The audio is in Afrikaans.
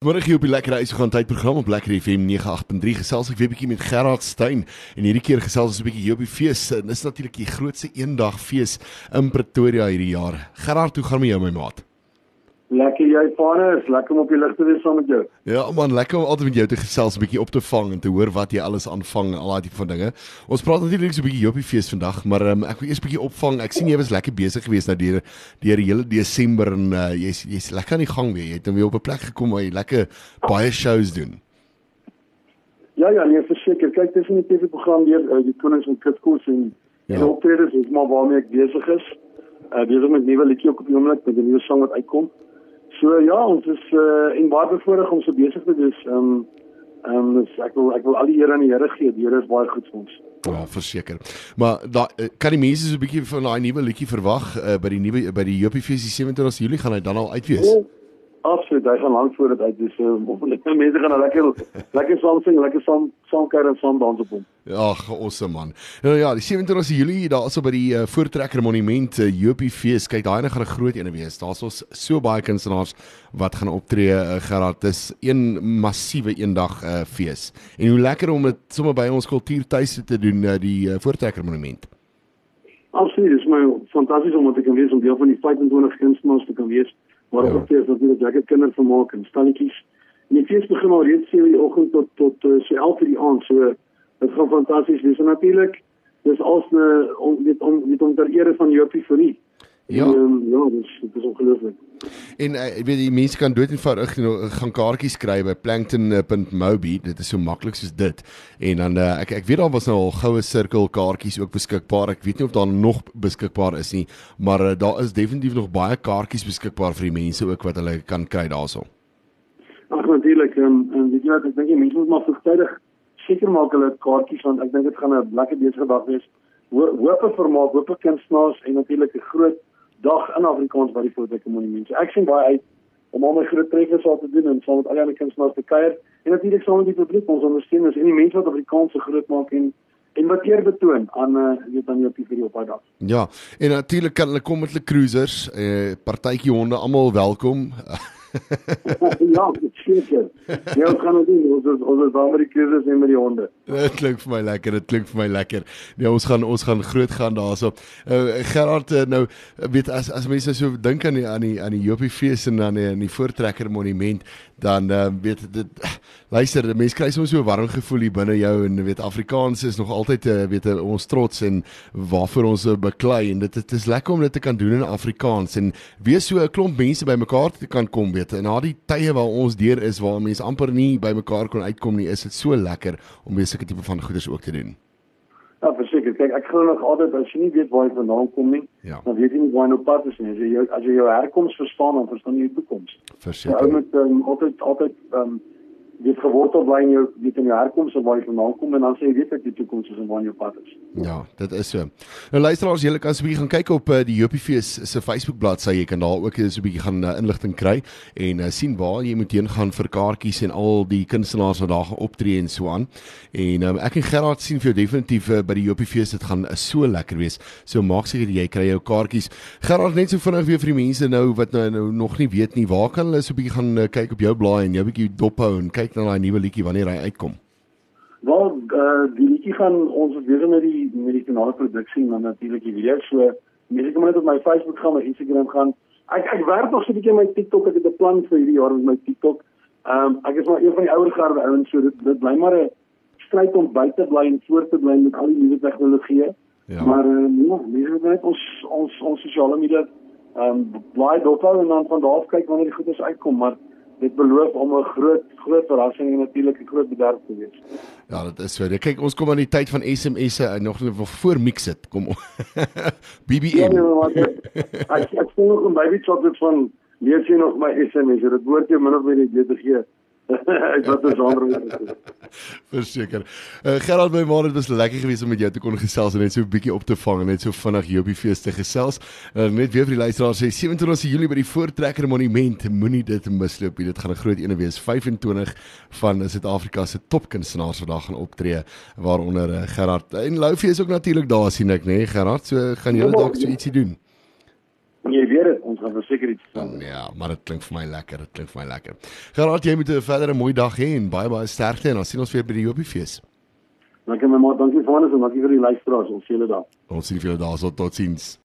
Môre hier op die Lekker Huis gaan tydprogram op Lekker FM 98.3 gesels ek weer bietjie met Gerard Stein en hierdie keer gesels ons 'n bietjie hier op die fees. Dit is natuurlik die grootste eendag fees in Pretoria hierdie jaar. Gerard, hoe gaan met jou my maat? Lekker jy vader, is lekker om op die lig te wees saam met jou. Ja man, lekker om altyd met jou te gesels, 'n bietjie op te vang en te hoor wat jy alles aanvang, al daai tipe van dinge. Ons praat natuurlik so 'n bietjie op die fees vandag, maar um, ek wil eers 'n bietjie opvang. Ek sien jy was lekker besig geweest nou deur deur die hele Desember en uh, jy's jy's lekker aan die gang weer. Jy het nou weer op 'n plek gekom waar jy lekker baie shows doen. Ja ja, nee, verseker. Kyk, dis 'n TV-program deur uh, die Konings en Kitkoes en ja. en optredes is maar waarmee ek besig is. Uh besig met nuwe liedjie op die oomblik met 'n nuwe sang wat uitkom. So ja, ons is uh en baie bevoorreg om so besig te wees. Ehm um, ehm um, ek wil ek wil al die eer aan die Here gee. Die Here is baie goed vir ons. Ja, verseker. Maar da eh, kan die mense so 'n bietjie van daai nuwe liedjie verwag uh, by die nuwe by die JPFees die 27 Julie gaan hy dan al uitwees. Oh. Absoluut, hy gaan lank voor dit uit dis uh, of lekker mense gaan nou lekker lekker saam sing, lekker saam saam kuier en saam dans op hom. Ag, awesome man. Nou ja, die 27 Julie daarso by die uh, Voortrekker Monument uh, Jopie Fees. Kyk, daai gaan 'n groot een wees. Daar's ons so baie kunstenaars wat gaan optree uh, Gerard. Dis een massiewe eendag uh, fees. En hoe lekker om dit sommer by ons kultuurtuise te doen uh, die uh, Voortrekker Monument. Absoluut, dis my fantasties om te kan wees om deel van die 25 kunstenaars te kan wees maar ja. ook fees natuurlik lekker kindervermaak en stalletjies. En die fees begin al reeds 7:00 die oggend tot tot uh, so 11:00 die aand. So dit gaan fantasties wees. En natuurlik dis als 'n om dit om dit om ter ere van Jopie Furie. Ja. En, um, ja, dis dit is ongelooflik. En uh, weet jy mense kan dood eenvoudig you know, gaan kaartjies kry by plankton.mobi. Dit is so maklik soos dit. En dan uh, ek ek weet daar was nou al goue sirkel kaartjies ook beskikbaar. Ek weet nie of daar nog beskikbaar is nie, maar uh, daar is definitief nog baie kaartjies beskikbaar vir die mense ook wat hulle kan kry daarso. Ag natuurlik, um, en weet jy wat ek dink mense moet maar vroegtydig seker maak hulle kaartjies want ek dink dit gaan 'n lekker besige dag wees. Hoope vermaak, hoope kunstenaars en natuurlik 'n groot dag in Afrikaans by die Voortrekker Monument. So ek sien baie uit om al my groot treffers aan te doen en saam met al die ander kunstenaars te kuier en natuurlik saam met die publiek ons ondersteuners en die mense wat Afrikaans groot maak en en wat eer betoon aan uh weet dan jou video op daai dag. Ja, en natuurlik kan hulle kom met hulle cruisers, eh partytjie honde almal welkom. ja, seker. Ons gaan dit doen. Ons ons ons daar met die kinders en met die honde. Dit klink vir my lekker. Dit klink vir my lekker. Ja, ons gaan ons gaan groot gaan daarso. Uh, Gerard uh, nou weet as as mense so dink aan die aan die aan die Jopie fees en dan aan die Voortrekker monument, dan uh, weet dit luister, mense kry soms so 'n warm gevoel hier binne jou en weet Afrikaans is nog altyd uh, weet ons trots en waarvoor ons uh, beklei en dit dit is lekker om dit te kan doen in Afrikaans en wees so 'n klomp mense bymekaar te kan kom weet. En na die tye waar ons deur is waar mense amper nie bymekaar kon uitkom nie, is dit so lekker om weer sulke tipe van goeders ook te doen. Ja, verseker. Kyk, ek glo nog altyd as jy nie weet waar jy vandaan kom nie, ja. dan weet jy nie waar jy op pad is nie. As jy jou, as jy jou herkoms verstaan, dan verstaan jy jou toekoms. Verseker. Ja, ou met um, altyd altyd um, het gewortel bly in jou weet in jou herkoms en waar jy vandaan kom en dan sê jy weet dat die toekoms is en waar jy op pad is. Ja, dit is so. Nou luisteraars, julle kan so 'n bietjie gaan kyk op uh, die Jopiefees se Facebook bladsy. Jy kan daar ook 'n bietjie gaan uh, inligting kry en uh, sien waar jy moet heen gaan vir kaartjies en al die kunstenaars wat daar gaan optree en so aan. En um, ek en Gerard sien vir jou definitief uh, by die Jopiefees dit gaan uh, so lekker wees. So maak seker jy kry jou kaartjies. Gerard net so vinnig weer vir die mense nou wat nou, nou nog nie weet nie, waar kan hulle so 'n bietjie gaan uh, kyk op jou blaai en jou bietjie dophou en kyk kyk na daai nuwe liedjie wanneer hy uitkom? Wel, uh, die liedjie gaan ons weer met die met die finale produksie en dan natuurlik die video. So, mense kan net op my Facebook gaan, my Instagram gaan. Ek ek werk nog so 'n bietjie my TikTok. Ek het 'n plan vir hierdie jaar met my TikTok. Ehm um, ek is maar een van die ouer garde ouens, so dit dit bly maar 'n stryd om by te bly en voort te bly met al die nuwe tegnologieë. Ja. Maar uh, ja, mense moet net ons ons ons sosiale media ehm um, bly dophou en dan van daar af kyk wanneer die goedes uitkom, maar dit beloof om 'n groot groot verrassing en natuurlik 'n groot bederf te wees. Ja, dit is so. Kyk, ons kom aan die tyd van SMS'e en nog net voor mix dit. Kom. BBM. Ja, nee, maar ek ek sien nog 'n baby chocolate van lees jy nog my SMS? Dit behoort jy min of meer te gee. ek wat 'n genre Verseker. Uh, Gerald my maar dit was lekker geweest om met jou te kon gesels en net so 'n bietjie op te vang en net so vinnig hier op die fees te gesels. Uh, net weer vir die luisteraars sê 27 Julie by die Voortrekker Monument. Moenie dit misloop nie. Dit gaan 'n groot ene wees. 25 van Suid-Afrika se topkunstenaars vandag gaan optree waaronder uh, Gerard en Loufie is ook natuurlik daar sien ek nê nee, Gerard. So gaan julle dalk so ietsie doen. Jy weet dit, ons gaan verseker iets doen. Ja, maar dit klink vir my lekker, dit klink vir my lekker. Gerard, jy moet 'n verdere mooi dag hê en baie baie sterkte en dan sien ons weer by die Jopiefees. Dankie my ma, dankie vir alles en dankie vir die luisteraars. Ons sien julle daar. Ons sien julle daarso. Totsiens.